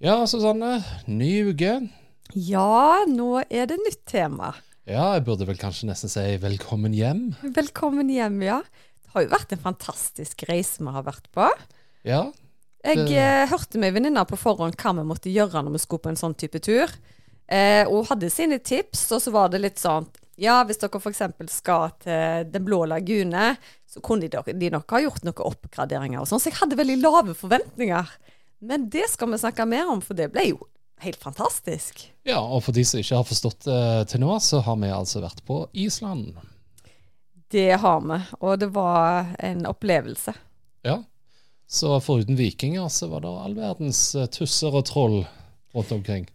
Ja, Susanne. Ny uke. Ja, nå er det nytt tema. Ja, jeg burde vel kanskje nesten si velkommen hjem. Velkommen hjem, ja. Det har jo vært en fantastisk reise vi har vært på. Ja. Jeg eh, hørte med venninna på forhånd hva vi måtte gjøre når vi skulle på en sånn type tur. Eh, og hadde sine tips, og så var det litt sånn Ja, hvis dere f.eks. skal til Den blå lagune, så kunne de, de nok ha gjort noen oppgraderinger og sånn. Så jeg hadde veldig lave forventninger. Men det skal vi snakke mer om, for det ble jo helt fantastisk. ja, og for de som ikke har forstått det til nå, så har vi altså vært på Island. Det har vi, og det var en opplevelse. Ja. Så foruten vikinger så var det all verdens eh, tusser og troll rundt omkring.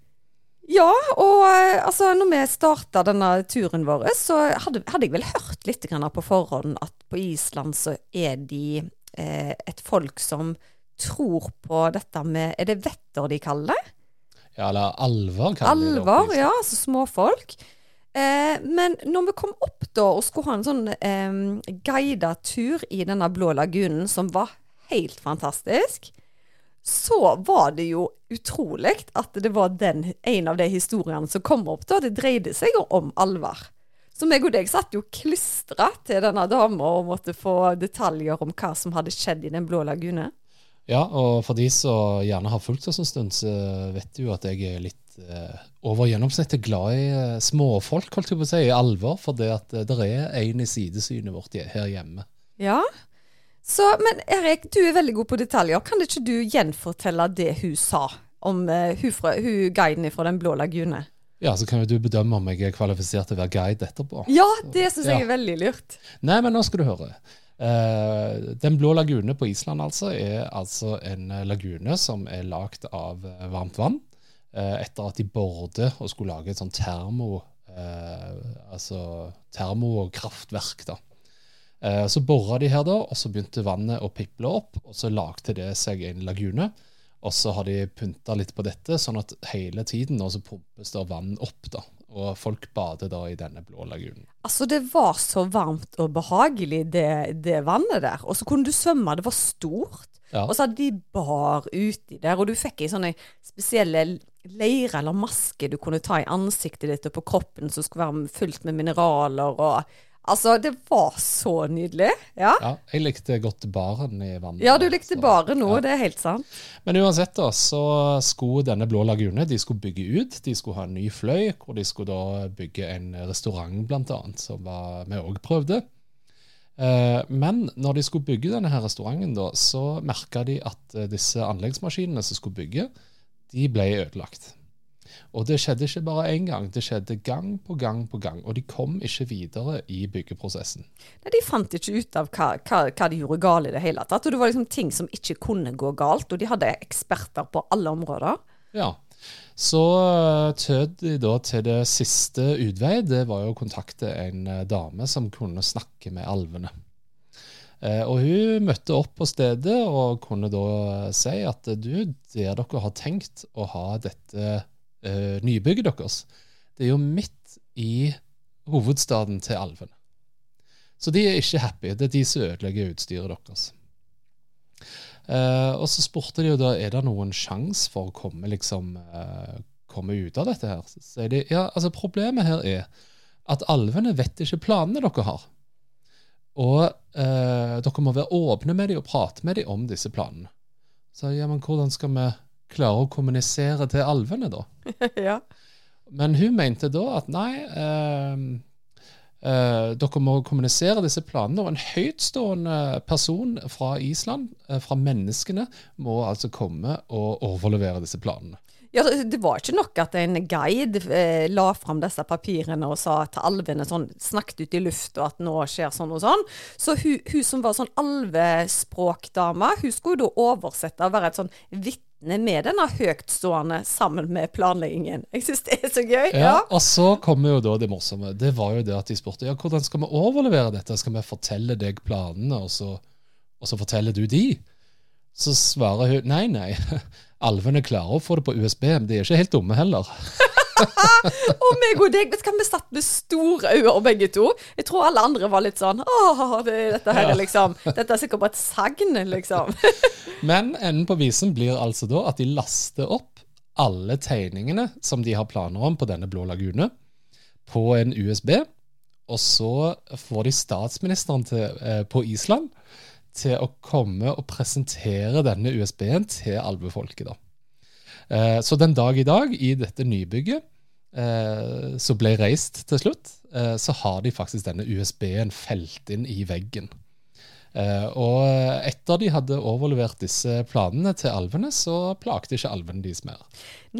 Ja, og eh, altså når vi starta denne turen vår, så hadde, hadde jeg vel hørt litt på forhånd at på Island så er de eh, et folk som tror på dette med Er det vetter de kaller det? Ja, eller alver, kaller de det. Alver, ja. Altså småfolk. Eh, men når vi kom opp da og skulle ha en sånn eh, guida tur i denne blå lagunen, som var helt fantastisk, så var det jo utrolig at det var den, en av de historiene som kom opp da. Det dreide seg om alver. Så meg og deg satt jo klistra til denne dama og måtte få detaljer om hva som hadde skjedd i Den blå lagune. Ja, og for de som gjerne har fulgt oss en stund, så vet du jo at jeg er litt eh, over gjennomsnittet glad i eh, småfolk, holdt jeg på å si, i alvor. For det at eh, det er en i sidesynet vårt her hjemme. Ja. Så, men Erik, du er veldig god på detaljer. Kan ikke du gjenfortelle det hun sa om eh, hun, fra, hun guiden fra Den blå lagune? Ja, så kan jo du bedømme om jeg er kvalifisert til å være guide etterpå. Ja, det syns jeg Ja. er veldig lurt. Nei, men nå skal du høre. Eh, den blå lagune på Island altså er altså en eh, lagune som er lagd av eh, varmt vann. etter at de bordet og skulle lage et sånn termo, altså termokraftverk. da. Så bora de her, da, og så begynte vannet å piple opp, og så lagde det seg en lagune. Og så har de pynta litt på dette, sånn at hele tiden nå så pumpes det vann opp. da, Og folk bader da i denne blå lagunen. Altså, det var så varmt og behagelig, det, det vannet der. Og så kunne du svømme, det var stort. Ja. Og så hadde de bar uti der, og du fikk ei sånne spesielle leire eller maske du kunne ta i ansiktet ditt og på kroppen som skulle være fullt med mineraler og Altså, det var så nydelig. Ja. Ja, jeg likte godt baren i vannet. Ja, du likte så- bare nå, ja. det er helt sant. Men uansett, da, så skulle denne blå lagune de skulle bygge ut. De skulle ha en ny fløy, hvor de skulle da bygge en restaurant, blant annet, som var, vi òg prøvde. Eh, men når de skulle bygge denne her restauranten, da, så merka de at eh, disse anleggsmaskinene som skulle bygge, de ble ødelagt. Og det skjedde ikke bare én gang, det skjedde gang på gang på gang. Og de kom ikke videre i byggeprosessen. Nei, De fant ikke ut av hva, hva, hva de gjorde galt i det hele tatt. Og det var liksom ting som ikke kunne gå galt, og de hadde eksperter på alle områder. Ja. Så eh, tød de da til det siste utvei. Det var jo å kontakte en eh, dame som kunne snakke med alvene. Eh, og hun møtte opp på stedet og kunne da si at du, der dere har tenkt å ha dette eh, nybygget deres, det er jo midt i hovedstaden til alvene. Så de er ikke happy. Det er de som ødelegger utstyret deres. Uh, og så spurte de jo da er det noen sjanse for å komme liksom uh, komme ut av dette her. Så sier de ja, altså problemet her er at alvene vet ikke planene dere har. Og eh, dere må være åpne med dem og prate med dem om disse planene. Så ja, men hvordan skal vi klare å kommunisere til alvene, da? ja. Men hun mente da at nei, eh, eh, dere må kommunisere disse planene. Og en høytstående person fra Island, eh, fra menneskene, må altså komme og overlevere disse planene. Ja, Det var ikke nok at en guide eh, la fram disse papirene og sa til alvene sånn, snakket ut i lufta at nå skjer sånn og sånn. Så hun, hun som var sånn alvespråkdame, hun skulle da oversette og være et sånn vitne med denne høytstående sammen med planleggingen. Jeg syns det er så gøy. Ja, Ja. Og så kommer jo da det morsomme. Det var jo det at de spurte ja, hvordan skal vi overlevere dette. Skal vi fortelle deg planene, og så, og så forteller du de? Så svarer hun nei, nei. Alvene klarer å få det på USB, men de er ikke helt dumme heller. Og meg og deg, vet du hva, vi satt med store øyne begge to. Jeg tror alle andre var litt sånn Åh, det, dette her er liksom Dette er sikkert bare et sagn, liksom. Men enden på visen blir altså da at de laster opp alle tegningene som de har planer om på denne blå lagune, på en USB. Og så får de statsministeren til, eh, på Island til å komme og presentere denne USB-en til alvefolket. da. Eh, så den dag i dag, i dette nybygget eh, som ble reist til slutt, eh, så har de faktisk denne USB-en felt inn i veggen. Og etter de hadde overlevert disse planene til alvene, så plagte ikke alvene deres mer.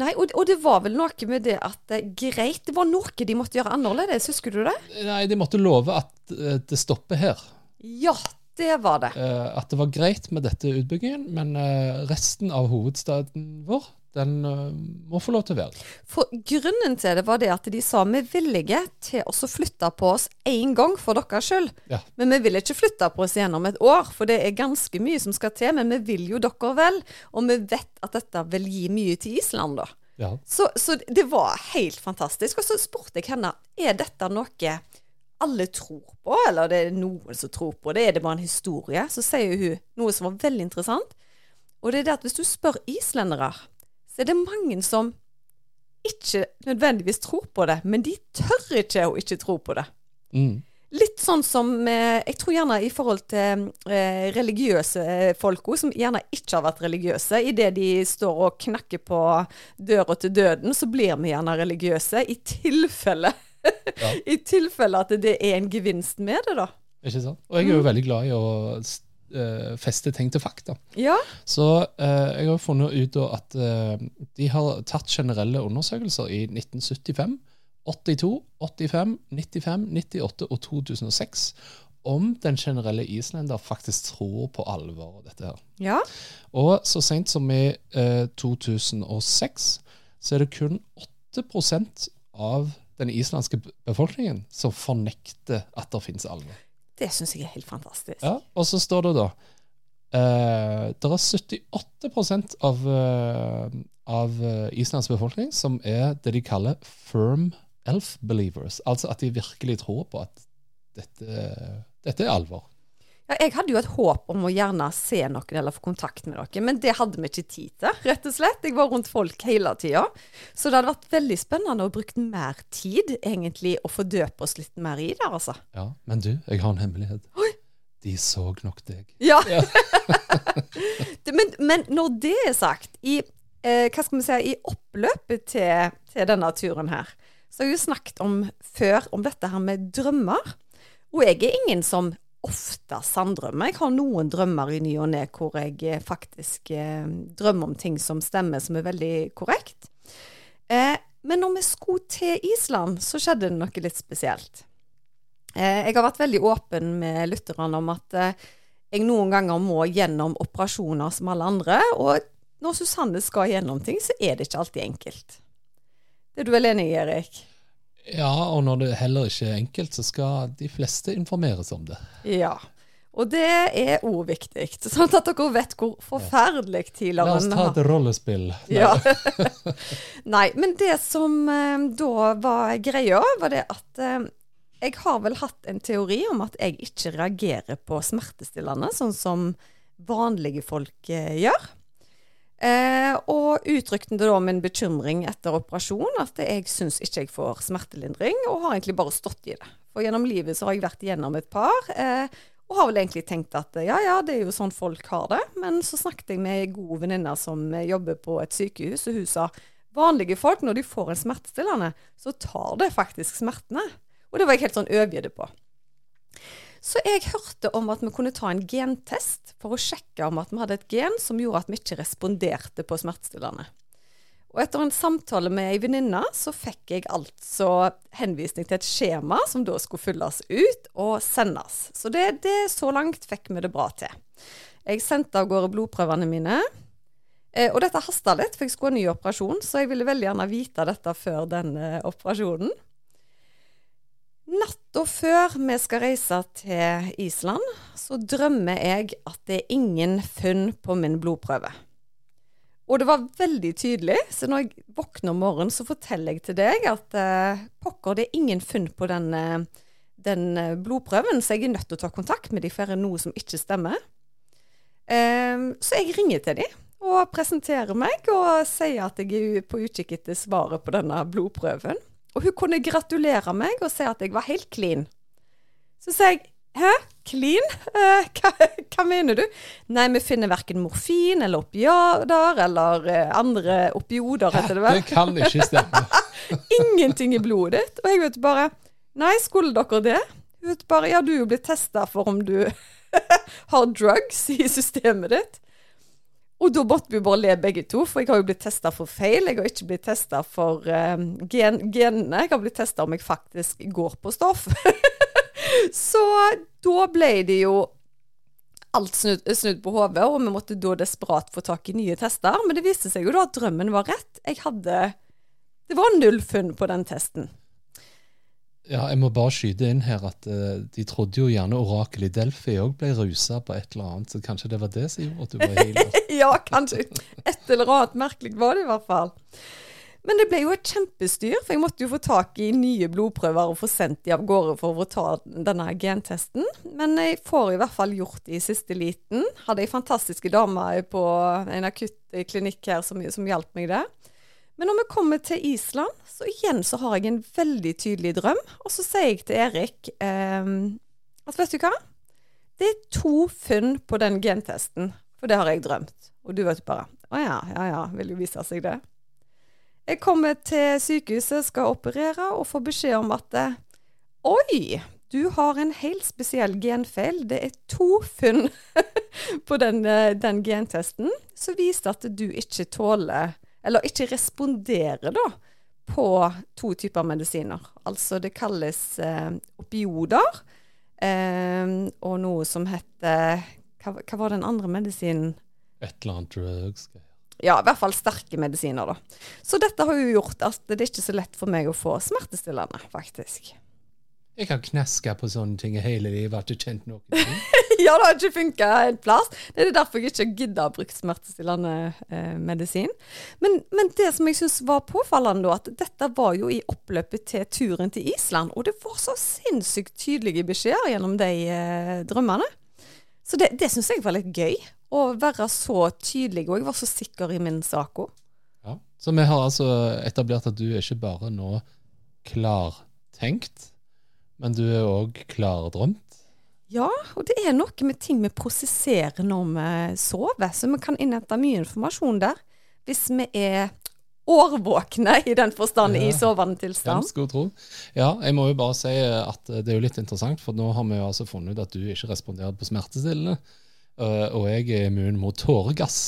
Nei, og, og det var vel noe med det at greit, det var noe de måtte gjøre annerledes, husker du det? Nei, de måtte love at det stopper her. Ja, det var det. At det var greit med dette utbyggingen, men resten av hovedstaden vår, den eh, må få lov til å være. For grunnen til det var det at de sa vi er villige til å flytte på oss én gang for deres skyld. Ja. Men vi vil ikke flytte på oss gjennom et år, for det er ganske mye som skal til. Men vi vil jo dere vel, og vi vet at dette vil gi mye til Island, da. Ja. Så, så det var helt fantastisk. Og så spurte jeg henne er dette noe alle tror på, eller det er noen som tror på det, er det bare en historie? Så sier hun noe som var veldig interessant. Og det er det at hvis du spør islendere, så er det mange som ikke nødvendigvis tror på det, men de tør ikke å ikke tro på det. Mm. Litt sånn som eh, Jeg tror gjerne i forhold til eh, religiøse folk òg, som gjerne ikke har vært religiøse. Idet de står og knakker på døra til døden, så blir vi gjerne religiøse. I tilfelle Ja. I tilfelle at det er en gevinst med det, da. Ikke sant? Og jeg er jo veldig glad i å eh, feste ting til fakta. Ja. Så uh, jeg har funnet ut da at uh, de har tatt generelle undersøkelser i 1975, 82, 85, 95, 98 og 2006 om den generelle islender faktisk tror på alvor dette her. ja. Og så sent som i eh, 2006 så er det kun 8% av den islandske befolkningen som fornekter at det finnes alver. Det syns jeg er helt fantastisk. Ja, og så står det da eh, Det er 78 av, eh, av eh, Islands befolkning som er det de kaller firm elf believers. Altså at de virkelig tror på at dette, dette er alvor. Ja, jeg hadde jo et håp om å gjerne se noen eller få kontakt med noen, men det hadde vi ikke tid til, rett og slett. Jeg var rundt folk hele tida. Så det hadde vært veldig spennende å bruke mer tid, egentlig, og fordøpe oss litt mer i det, altså. Ja, Men du, jeg har en hemmelighet. Oi. De så nok deg. Ja. Ja. Men, men når det er sagt, i, eh, hva skal vi si, i oppløpet til, til denne turen her, så har vi jo snakket om før om dette her med drømmer. Og jeg er ingen som ofte sanndrømmer. Jeg har noen drømmer i ny og ne hvor jeg eh, faktisk eh, drømmer om ting som stemmer, som er veldig korrekt. Eh, men når vi skulle til Island, så skjedde det noe litt spesielt. Eh, jeg har vært veldig åpen med lytterne om at eh, jeg noen ganger må gjennom operasjoner som alle andre. Og når Susanne skal gjennom ting, så er det ikke alltid enkelt. Det er du vel enig i, Erik? Ja, og når det heller ikke er enkelt, så skal de fleste informeres om det. Ja. Og det er òg viktig, sånn at dere vet hvor forferdelig tidligere La oss ta et rollespill. Nei. Ja. Nei, men det som eh, da var greia, var det at eh, jeg har vel hatt en teori om at jeg ikke reagerer på smertestillende, sånn som vanlige folk eh, gjør. Eh, og uttrykte da min bekymring etter operasjon, at jeg syns ikke jeg får smertelindring, og har egentlig bare stått i det. For gjennom livet så har jeg vært igjennom et par, eh, og har vel egentlig tenkt at ja, ja, det er jo sånn folk har det. Men så snakket jeg med ei god venninne som eh, jobber på et sykehus, og hun sa vanlige folk, når de får en smertestillende, så tar det faktisk smertene. Og det var jeg helt sånn overgitt på. Så jeg hørte om at vi kunne ta en gentest for å sjekke om at vi hadde et gen som gjorde at vi ikke responderte på smertestillende. Og etter en samtale med ei venninne, så fikk jeg altså henvisning til et skjema som da skulle fylles ut og sendes. Så det, det så langt fikk vi det bra til. Jeg sendte av gårde blodprøvene mine. Eh, og dette hasta litt, for jeg skulle ha ny operasjon, så jeg ville veldig gjerne vite dette før denne operasjonen. Natta før vi skal reise til Island, så drømmer jeg at det er ingen funn på min blodprøve. Og det var veldig tydelig, så når jeg våkner om morgenen, så forteller jeg til deg at eh, pokker, det er ingen funn på den, eh, den eh, blodprøven, så jeg er nødt til å ta kontakt med dem, for det er noe som ikke stemmer. Eh, så jeg ringer til dem og presenterer meg og sier at jeg er på utkikk etter svaret på denne blodprøven. Og hun kunne gratulere meg og si at jeg var helt clean. Så sier jeg Hæ? Clean? Eh, hva, hva, mener du? Nei, vi finner verken morfin eller opiader eller eh, andre opioder, heter det vel. Det kan ikke stemme. Ingenting i blodet ditt. Og jeg vet bare Nei, skulle dere det? Hun vet bare Ja, du er jo blitt testa for om du har drugs i systemet ditt. Og da måtte vi bare le begge to, for jeg har jo blitt testa for feil. Jeg har ikke blitt testa for uh, gen genene. Jeg har blitt testa om jeg faktisk går på stoff. så da ble det jo alt snudd, snudd på hodet, og vi måtte da desperat få tak i nye tester. Men det viste seg jo da at drømmen var rett. Jeg hadde Det var null funn på den testen. Ja, jeg må bare skyte inn her at uh, de trodde jo gjerne orakelet i Delphi òg ble rusa på et eller annet, så kanskje det var det som gjorde at du var healer? ja, kanskje. Et eller annet merkelig var det i hvert fall. Men det ble jo et kjempestyr, for jeg måtte jo få tak i nye blodprøver og få sendt de av gårde for å ta denne gentesten. Men jeg får i hvert fall gjort det i siste liten. Hadde ei fantastiske dame på en akutt klinikk her som, som hjalp meg det. Men når vi kommer til Island, så igjen så har jeg en veldig tydelig drøm. Og så sier jeg til Erik eh, at vet du hva? Det er to funn på den gentesten, for det har jeg drømt. Og du vet bare Å ja, ja ja, vil jo vise seg det. Jeg kommer til sykehuset, skal operere, og får beskjed om at eh, Oi! Du har en helt spesiell genfeil. Det er to funn på den, eh, den gentesten som viser at du ikke tåler eller ikke responderer da, på to typer medisiner. Altså det kalles eh, opioder, eh, og noe som heter hva, hva, var den andre medisinen? Et eller annet drugs. Ja, i hvert fall sterke medisiner, da. Så dette har jo gjort at det er ikke så lett for meg å få smertestillende, faktisk. Jeg har kneska på sånne ting hele livet, har ikke kjent noe. ja, det har ikke funka en plass. Det er derfor jeg ikke gidder å bruke smertestillende eh, medisin. Men, men, det som jeg syns var påfallende, at dette var jo i oppløpet til turen til Island. Og det var så sinnssykt tydelige beskjeder gjennom de eh, drømmene. Så det, det syns jeg var litt gøy. Å være så tydelig, og jeg var så sikker i min sak òg. Ja, så vi har altså etablert at du er ikke bare nå klartenkt men du er òg klardrømt? Ja, og det er noe med ting vi prosesserer når vi sover, så vi kan innhente mye informasjon der. Hvis vi er årvåkne i den forstand ja, i sovende tilstand. Hvem skulle tro. Ja, jeg må jo bare si at det er jo litt interessant, for nå har vi jo altså funnet ut at du ikke responderer på smertestillende, øh, og jeg er immun mot tåregass.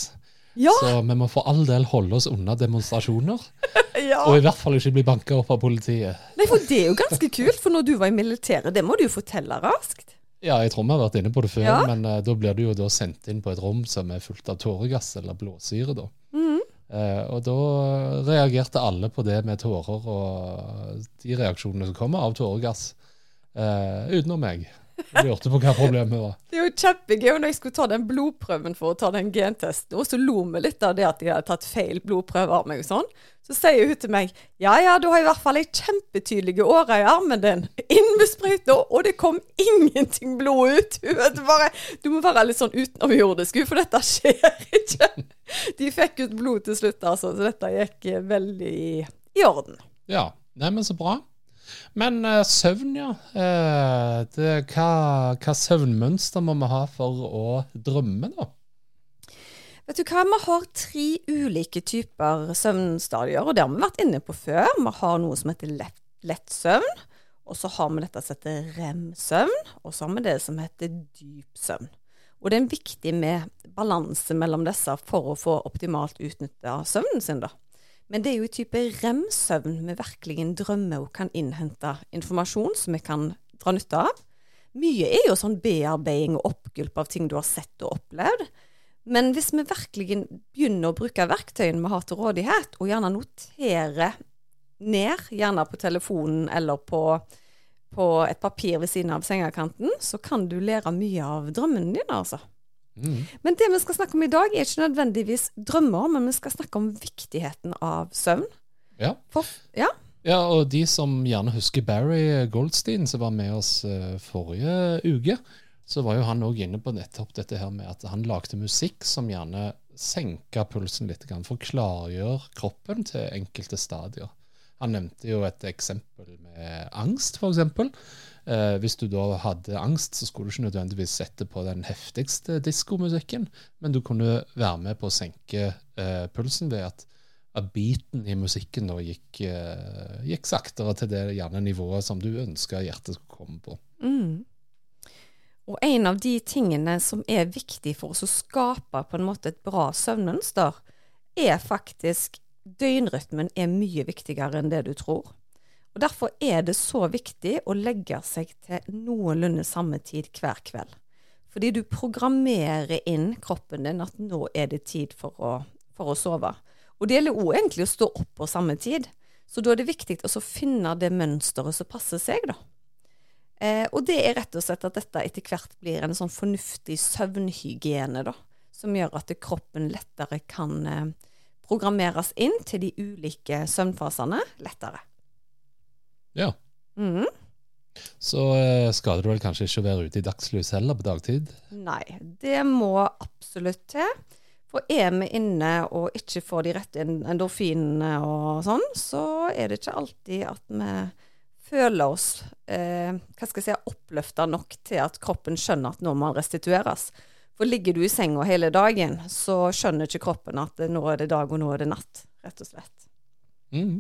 Ja. Så vi må for all del holde oss unna demonstrasjoner. ja. Og i hvert fall ikke bli banka opp av politiet. Nei, for det er jo ganske kult, for når du var i militæret, det må du jo fortelle raskt. Ja, jeg tror vi har vært inne på det før, ja. men uh, da blir du jo da sendt inn på et rom som er fullt av tåregass eller blåsyre. da. Mm. Uh, og da reagerte alle på det med tårer og de reaksjonene som kommer av tåregass, uh, utenom meg. Jeg lurte på hva problemet var. Det er jo kjempegøy når jeg skulle ta den blodprøven for å ta den gentesten, og så lo vi litt av det at de hadde tatt feil blodprøve av meg og sånn. Så sier hun til meg ja ja, du har i hvert fall ei kjempetydelige åre i armen din. Inn med sprøyta, og det kom ingenting blod ut. Hun vet bare, Du må være litt sånn utenomjordisk, for dette skjer ikke. De fikk ut blod til slutt, altså, så dette gikk veldig i orden. Ja, Neimen, så bra. Men uh, søvn, ja. Uh, det, hva, hva, søvnmønster må vi ha for å drømme, da? Vet du hva, Vi har tre ulike typer søvnstadier, og det har vi vært inne på før. Vi har noe som heter lett, lett søvn, Og så har vi dette som heter rem-søvn, og så har vi det som heter dyp søvn. Og det er viktig med balanse mellom disse for å få optimalt utnytta søvnen sin, da. Men det er jo i type rem-søvn vi virkelig drømmer og kan innhente informasjon som vi kan dra nytte av. Mye er jo sånn bearbeiding og oppgulp av ting du har sett og opplevd. Men hvis vi virkelig begynner å bruke verktøyene vi har til rådighet, og gjerne notere ned, gjerne på telefonen eller på, på et papir ved siden av sengekanten, så kan du lære mye av drømmene dine, altså. Mm. Men det vi skal snakke om i dag, er ikke nødvendigvis drømmer, men vi skal snakke om viktigheten av søvn. Ja. For, ja. ja, og de som gjerne husker Barry Goldstein, som var med oss eh, forrige uke, så var jo han òg inne på nettopp dette her med at han lagde musikk som gjerne senka pulsen litt for å klargjøre kroppen til enkelte stadier. Han nevnte jo et eksempel med angst, f.eks. Eh, hvis du da hadde angst, så skulle du ikke nødvendigvis sette på den heftigste diskomusikken, men du kunne være med på å senke eh, pulsen ved at, at beaten i musikken da gikk, eh, gikk saktere til det gjerne nivået som du ønska hjertet skulle komme på. Mm. Og en av de tingene som er viktig for oss å skape på en måte et bra søvnmønster, er faktisk døgnrytmen er mye viktigere enn det du tror. Og Derfor er det så viktig å legge seg til noenlunde samme tid hver kveld. Fordi du programmerer inn kroppen din at nå er det tid for å, for å sove. Og det gjelder òg egentlig å stå opp på samme tid. Så da er det viktig å finne det mønsteret som passer seg, da. Eh, og det er rett og slett at dette etter hvert blir en sånn fornuftig søvnhygiene, da. Som gjør at kroppen lettere kan eh, programmeres inn til de ulike søvnfasene lettere. Ja. Mm. Så eh, skader det vel kanskje ikke å være ute i dagslys heller på dagtid? Nei, det må absolutt til. For er vi inne og ikke får de rette endorfinene og sånn, så er det ikke alltid at vi føler oss eh, hva skal jeg si, oppløfta nok til at kroppen skjønner at nå må restitueres. For ligger du i senga hele dagen, så skjønner ikke kroppen at nå er det dag og nå er det natt, rett og slett. Mm.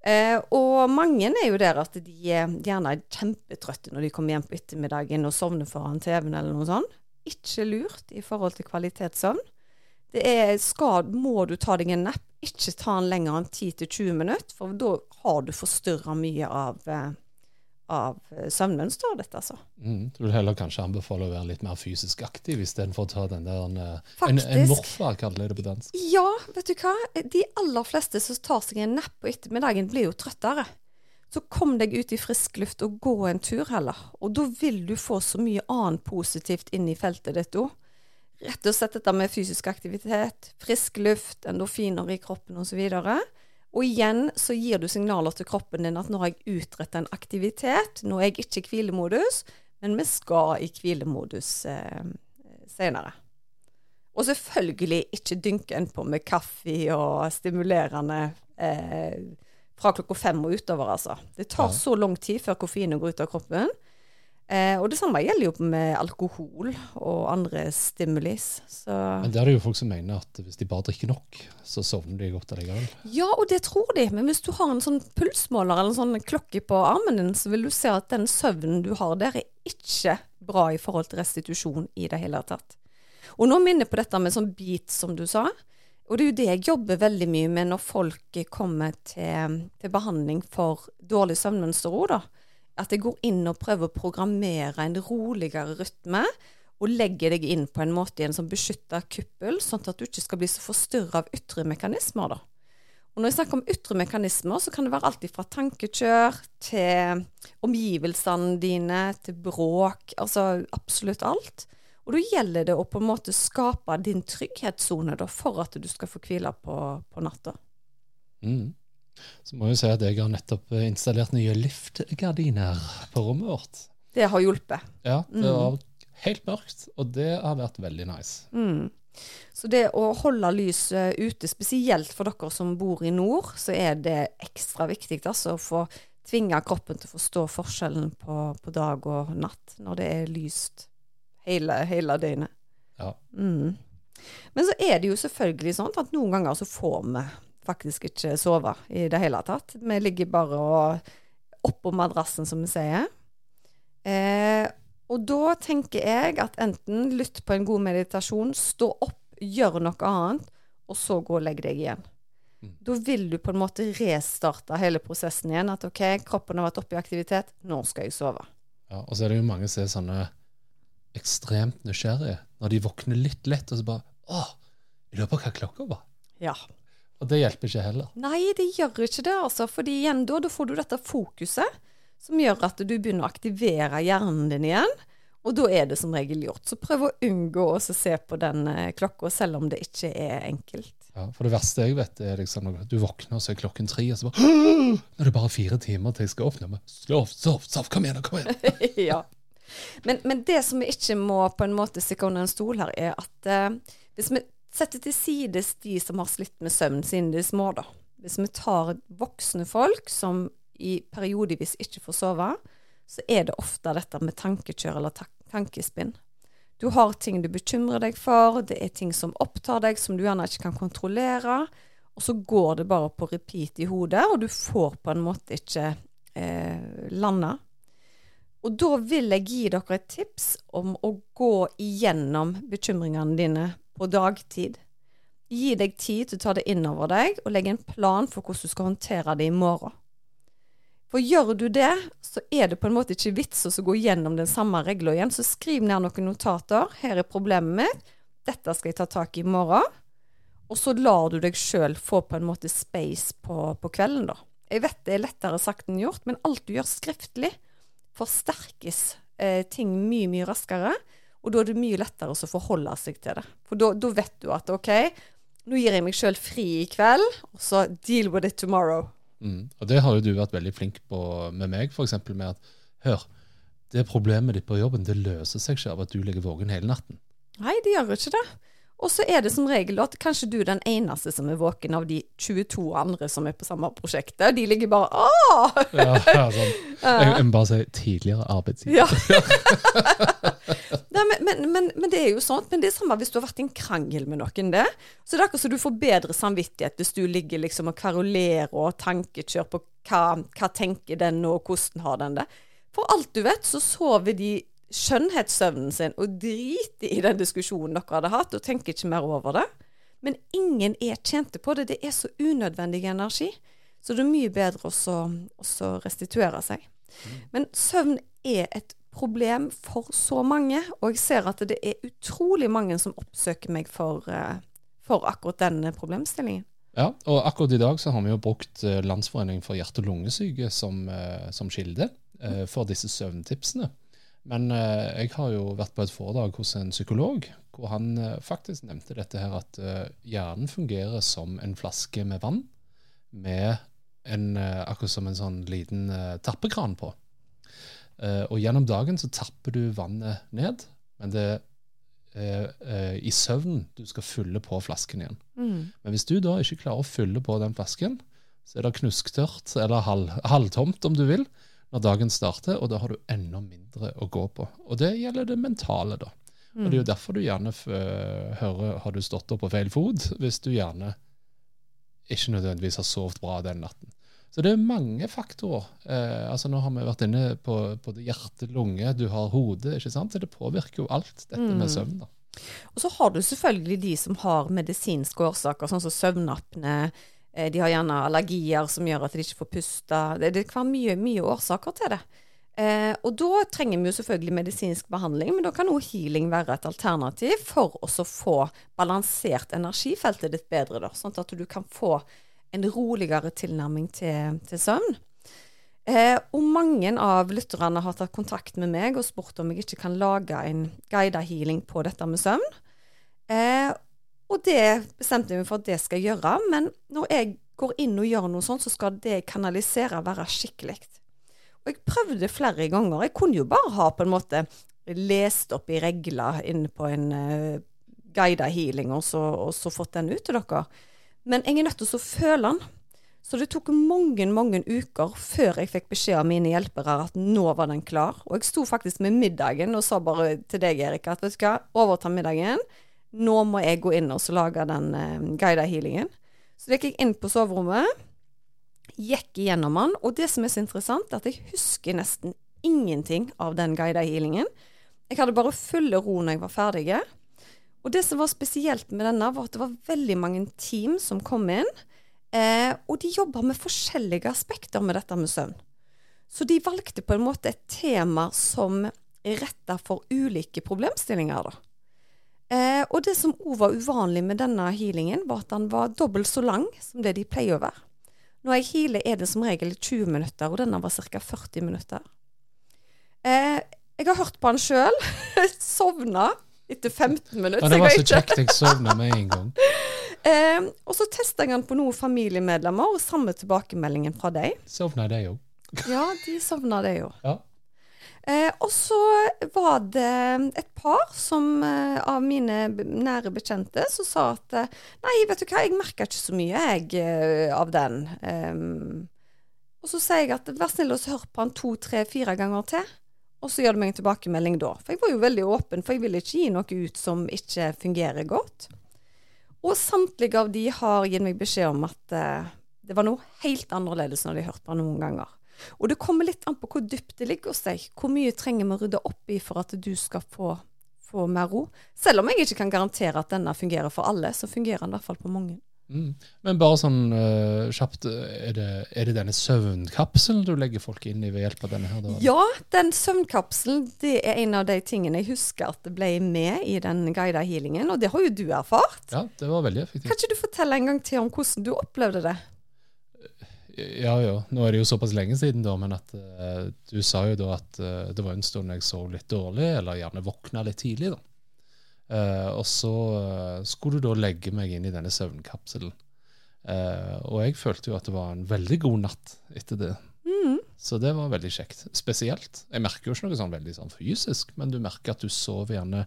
Eh, og mange er jo der at de er gjerne er kjempetrøtte når de kommer hjem på ettermiddagen og sovner foran TV-en eller noe sånt. Ikke lurt i forhold til kvalitetssøvn. Det er, skal, må du ta deg en napp, ikke ta den lenger enn 10-20 minutter, for da har du forstyrra mye av, eh, av søvnmønster, søvnmønsteret ditt, altså. Mm. Du vil heller kanskje anbefale å være litt mer fysisk aktiv istedenfor å ta den der en, en, en Faktisk. morfa, kaller de det på dansk. Ja, vet du hva? De aller fleste som tar seg en napp på ettermiddagen, blir jo trøttere. Så kom deg ut i frisk luft og gå en tur heller. Og da vil du få så mye annet positivt inn i feltet ditt òg. Rett og slett dette med fysisk aktivitet, frisk luft, endorfiner i kroppen osv. Og, og igjen så gir du signaler til kroppen din at nå har jeg utrettet en aktivitet, nå er jeg ikke i hvilemodus, men vi skal i hvilemodus eh, senere. Og selvfølgelig ikke dynke en på med kaffe og stimulerende eh, fra klokka fem og utover, altså. Det tar så lang tid før koffeinet går ut av kroppen. Eh, og det samme gjelder jo med alkohol og andre stimulis. Så Men der er det jo folk som mener at hvis de bare drikker nok, så sovner de godt allikevel. Ja, og det tror de, men hvis du har en sånn pulsmåler eller en sånn klokke på armen din, så vil du se at den søvnen du har der, er ikke bra i forhold til restitusjon i det hele tatt. Og nå minner jeg på dette med sånn bit, som du sa. Og det er jo det jeg jobber veldig mye med når folk kommer til, til behandling for dårlig søvnmønster òg, da. At jeg går inn og prøver å programmere en roligere rytme, og legger deg inn på en måte i en sånn beskytta kuppel, sånn at du ikke skal bli så forstyrra av ytre mekanismer, da. Og når jeg snakker om ytre mekanismer, så kan det være alt fra tankekjør til omgivelsene dine, til bråk, altså absolutt alt. Og da gjelder det å på en måte skape din trygghetssone for at du skal få hvile på, på natta. Mm. Så må jeg si at jeg har nettopp eh, installert nye liftgardiner på rommet vårt. Det har hjulpet. Ja, det Mm. var helt mørkt, og det har vært veldig nice. Mm. Så det å holde lyset ute, spesielt for dere som bor i nord, så er det ekstra viktig altså, å få tvinge kroppen til å forstå forskjellen på, på dag og natt når det er lyst hele, hele døgnet. Ja. Mm. Men så er det jo selvfølgelig sånn at noen ganger så får vi faktisk ikke sove i det hele tatt. Vi ligger bare oppå madrassen, som vi sier. Eh, og da tenker jeg at enten lytt på en god meditasjon, stå opp, gjør noe annet, og så gå og legg deg igjen. Mm. Da vil du på en måte restarte hele prosessen igjen. At OK, kroppen har vært oppe i aktivitet, nå skal jeg sove. Ja, og så er det jo mange som er sånne ekstremt nysgjerrige. Når de våkner litt lett, og så bare Å, jeg lurer på hva klokka var. Ja. Og det hjelper ikke heller. Nei, det gjør ikke det, altså. Fordi igjen da, da får du dette fokuset som gjør at du begynner å aktivere hjernen din igjen. Og da er det som regel gjort. Så prøv å unngå å se på den eh, klokka, selv om det ikke er enkelt. Ja, for det verste jeg vet, er liksom når du våkner, og så er klokken tre, og så bare «Åh! Nå er det bare fire timer til jeg skal opp. Nå, men Sov, sov, sov, kom igjen, kom igjen. ja. Men, men det som vi ikke må på en måte stikke under en stol her, er at eh, hvis vi setter til sides de som har slitt med søvn siden de er små, da. Hvis vi tar voksne folk som i periodevis ikke får sove, så er det ofte dette med tankekjør eller tankespinn. Du har ting du bekymrer deg for, det er ting som opptar deg som du gjerne ikke kan kontrollere, og så går det bare på repeat i hodet, og du får på en måte ikke eh, landa. Og da vil jeg gi dere et tips om å gå igjennom bekymringene dine på dagtid. Gi deg tid til å ta det inn over deg, og legge en plan for hvordan du skal håndtere det i morgen. For gjør du det, så er det på en måte ikke vits å gå gjennom den samme regla igjen. Så skriv ned noen notater. Her er problemet mitt. Dette skal jeg ta tak i i morgen. Og så lar du deg sjøl få på en måte space på, på kvelden, da. Jeg vet det er lettere sagt enn gjort, men alt du gjør skriftlig, forsterkes eh, ting mye, mye raskere. Og da er det mye lettere å forholde seg til det. For da, da vet du at OK, nå gir jeg meg sjøl fri i kveld, og så deal with it tomorrow. Mm. Og det har jo du vært veldig flink på med meg, f.eks. med at Hør, det problemet ditt på jobben det løser seg ikke av at du ligger våken hele natten. Nei, det gjør ikke det. Og så er det som regel at kanskje du er den eneste som er våken av de 22 andre som er på samme prosjektet. De ligger bare Åh! Ja, ja, sånn. Jeg, må bare si tidligere arbeidsgiver. Ja. Nei, men, men, men, men det er jo sånn. Men det er samme hvis du har vært i en krangel med noen. det. Så det er akkurat så du får bedre samvittighet hvis du ligger liksom og kverulerer og tankekjør på hva, hva tenker den og hvordan har den det. For alt du vet, så sover de skjønnhetssøvnen sin og driter i den diskusjonen dere hadde hatt, og tenker ikke mer over det. Men ingen er tjente på det. Det er så unødvendig energi. Så det er mye bedre å restituere seg. Men søvn er et problem for så mange, og jeg ser at det er utrolig mange som oppsøker meg for, eh, for akkurat denne problemstillingen. Ja, og akkurat i dag så har vi jo brukt eh, Landsforeningen for hjerte- og lungesyke som, eh, som kilde for disse søvntipsene. Men eh, jeg har jo vært på et foredrag hos en psykolog hvor han eh, faktisk nevnte dette her at eh, hjernen fungerer som en flaske med vann med en, akkurat som en sånn liten tappekran på. Og gjennom dagen så tapper du vannet ned, men det er i søvnen du skal fylle på flasken igjen. Men hvis du da ikke klarer å fylle på den flasken, så er det knusktørt, eller halv, halvtomt om du vil, når dagen starter, og da har du enda mindre å gå på. Og det gjelder det mentale, da. Og det er jo derfor du gjerne f hører har du stått opp på feil fot, hvis du gjerne ikke nødvendigvis har sovet bra den natten. Så det er mange faktorer. Eh, altså Nå har vi vært inne på både hjerte, lunge, du har hodet. ikke sant? Så det påvirker jo alt, dette med søvn. da. Og så har du selvfølgelig de som har medisinske årsaker, sånn som søvnapne. Eh, De har gjerne allergier som gjør at de ikke får puste. Det, det kan være mye, mye årsaker til det. Eh, og da trenger vi jo selvfølgelig medisinsk behandling, men da kan også healing være et alternativ for å få balansert energifeltet ditt bedre, da, sånn at du kan få en roligere tilnærming til, til søvn. Eh, og mange av lytterne har tatt kontakt med meg og spurt om jeg ikke kan lage en guida healing på dette med søvn. Eh, og det bestemte jeg meg for at det skal jeg gjøre, men når jeg går inn og gjør noe sånt, så skal det jeg kanalisere være skikkelig. Og jeg prøvde flere ganger. Jeg kunne jo bare ha på en måte lest opp i regler inne på en uh, guida healing, og så, og så fått den ut til dere. Men jeg er nødt til å føle den. Så det tok mange, mange uker før jeg fikk beskjed av mine hjelpere at nå var den klar. Og jeg sto faktisk med middagen og sa bare til deg, Erika, at vet du hva, overta middagen. Nå må jeg gå inn og lage den uh, guida healingen. Så gikk jeg inn på soverommet, gikk igjennom den, og det som er så interessant, er at jeg husker nesten ingenting av den guida healingen. Jeg hadde bare fulle ro når jeg var ferdig. Og det som var spesielt med denne, var at det var veldig mange team som kom inn. Eh, og de jobba med forskjellige aspekter med dette med søvn. Så de valgte på en måte et tema som retta for ulike problemstillinger. da. Eh, og det som òg var uvanlig med denne healingen, var at den var dobbelt så lang som det de pleier å være. Når jeg healer, er det som regel 20 minutter, og denne var ca. 40 minutter. Eh, jeg har hørt på den sjøl. Sovna etter 15 minutter. Ja, det var så kjekt. Jeg sovna med en gang. Eh, og så testa jeg den på noen familiemedlemmer, og samme tilbakemeldingen fra deg. Sovna de òg. Ja, de sovna, de òg. Ja. Eh, og så var det et par som, eh, av mine nære bekjente som sa at eh, Nei, vet du hva, jeg merker ikke så mye, jeg, eh, av den. Ehm, og så sier jeg at vær snill og hør på han to, tre, fire ganger til. Og så gjør du meg en tilbakemelding da. For jeg var jo veldig åpen, for jeg ville ikke gi noe ut som ikke fungerer godt. Og samtlige av de har gitt meg beskjed om at eh, det var noe helt annerledes når de hørte på han noen ganger. Og det kommer litt an på hvor dypt det ligger hos deg. Hvor mye trenger vi å rydde opp i for at du skal få, få mer ro? Selv om jeg ikke kan garantere at denne fungerer for alle, så fungerer den i hvert fall på mange. Mm. Men bare sånn uh, kjapt, er det, er det denne søvnkapselen du legger folk inn i ved hjelp av denne her? Da? Ja, den søvnkapselen det er en av de tingene jeg husker at det ble med i den guida healingen, og det har jo du erfart. Ja, det var veldig effektivt. Kan ikke du fortelle en gang til om hvordan du opplevde det? Ja, ja. Nå er det jo såpass lenge siden, da, men at uh, du sa jo da at uh, det var en stund jeg sov litt dårlig, eller gjerne våkna litt tidlig, da. Uh, og så skulle du da legge meg inn i denne søvnkapselen. Og jeg følte jo at det var en veldig god natt etter det. Mm. Så det var veldig kjekt. Spesielt. Jeg merker jo ikke noe sånn veldig sånn fysisk, men du merker at du sover gjerne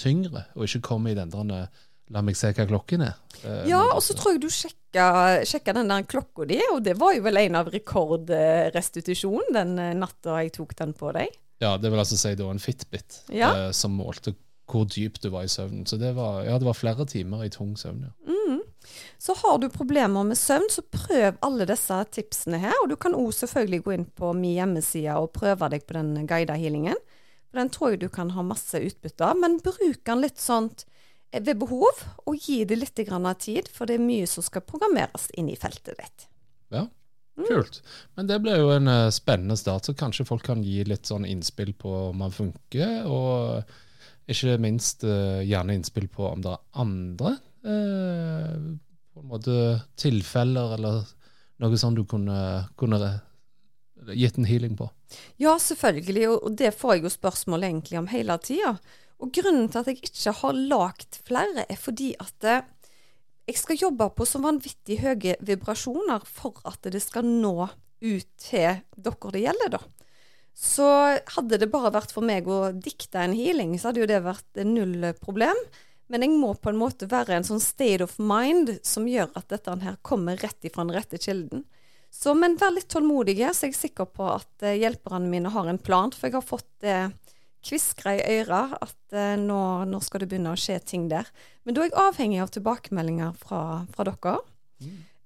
tyngre, og ikke kommer i den der La meg se hva klokken er. Eh, Ja, og så tror jeg du sjekka, sjekka den der klokka di, og det var jo vel en av rekordrestitusjonen den eh, natta jeg tok den på deg. Ja, det vil altså si da en Fitbit Ja. eh, som målte hvor dypt du var i søvnen. Så det var, ja, det var flere timer i tung søvn. ja. Mm. Så har du problemer med søvn, så prøv alle disse tipsene her. Og du kan òg selvfølgelig gå inn på min hjemmeside og prøve deg på den guida healingen. For Den tror jeg du kan ha masse utbytte av, men bruk den litt sånn ved behov, og gi det litt av tid, for det er mye som skal programmeres inn i feltet ditt. Ja, Mm. kult. Men det ble jo en eh, spennende start, så kanskje folk kan gi litt sånn innspill på om man funker, og ikke minst eh, gjerne innspill på om det er andre eh, på en måte tilfeller eller noe sånt du kunne, kunne gitt en healing på. Ja, selvfølgelig, og det får jeg jo spørsmål egentlig om hele tida. Og grunnen til at jeg ikke har lagd flere, er fordi at eh, jeg skal jobbe på så vanvittig høye vibrasjoner for at det skal nå ut til dere det gjelder, da. Så hadde det bare vært for meg å dikte en healing, så hadde jo det vært null problem. Men jeg må på en måte være en sånn state of mind som gjør at dette her kommer rett ifra den rette kilden. Så, men vær litt tålmodige, så jeg er sikker på at eh, hjelperne mine har en plan. For jeg har fått eh, kviskra i øra at eh, nå, nå skal det begynne å skje ting der. Men da er jeg avhengig av tilbakemeldinger fra, fra dere.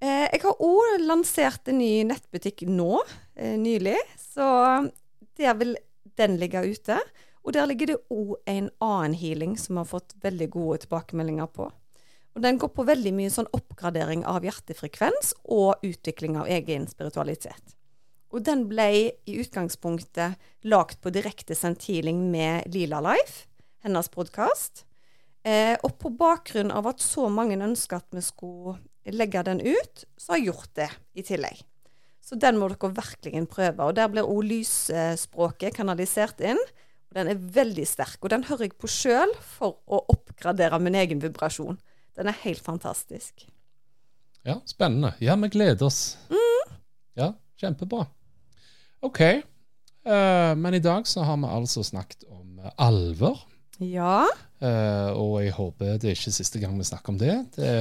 Eh, jeg har òg lansert en ny nettbutikk nå, eh, nylig. Så der vil den ligge ute. Og der ligger det òg en annen healing som har fått veldig gode tilbakemeldinger på. Og den går på veldig mye sånn oppgradering av hjertefrekvens og utvikling av egen spiritualitet. Og den ble i utgangspunktet lagt på direkte sendt healing med Lila Life, hennes podkast. Eh, og på bakgrunn av at så mange ønsker at vi skulle legge den ut, så har jeg gjort det i tillegg. Så den må dere virkelig prøve. Og der blir òg lysspråket kanalisert inn. Og den er veldig sterk. Og den hører jeg på sjøl for å oppgradere min egen vibrasjon. Den er helt fantastisk. Ja, spennende. Ja, vi gleder oss. Mm. Ja, kjempebra. OK. Uh, men i dag så har vi altså snakket om alver. alvor. Ja. Uh, og jeg håper det er ikke siste gang vi snakker om det. Det,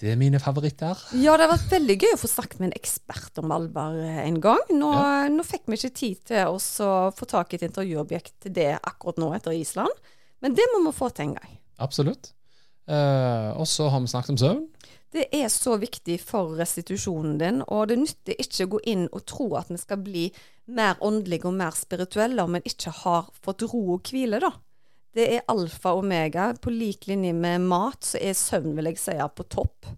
det er mine favoritter. Ja, det har vært veldig gøy å få snakket med en ekspert om alvor eh, en gang. Nå, Ja. nå fikk vi ikke tid til å få tak i et intervjuobjekt til det akkurat nå etter Island, men det må vi få til en gang. Absolutt. Uh, og så har vi snakket om søvn. Det er så viktig for restitusjonen din, og det nytter ikke å gå inn og tro at vi skal bli mer åndelige og mer spirituelle om en ikke har fått ro og hvile, da. Det er alfa og omega. På lik linje med mat, så er søvn, vil jeg si, på topp.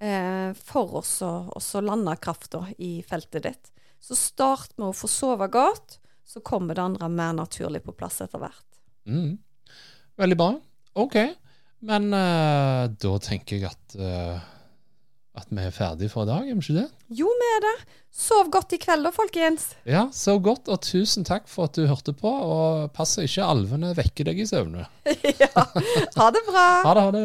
Eh, for oss å lande krafta i feltet ditt. Så start med å få sove godt, så kommer det andre mer naturlig på plass etter hvert. Mm. Veldig bra. OK. Men uh, da tenker jeg at uh, at vi er ferdige for i dag, er vi ikke det? Jo, vi er det. Sov godt i kveld da, folkens. Ja, sov godt, og tusen takk for at du hørte på. Og pass ikke alvene vekker deg i søvne. ja. Ha det bra. Ha det, ha det.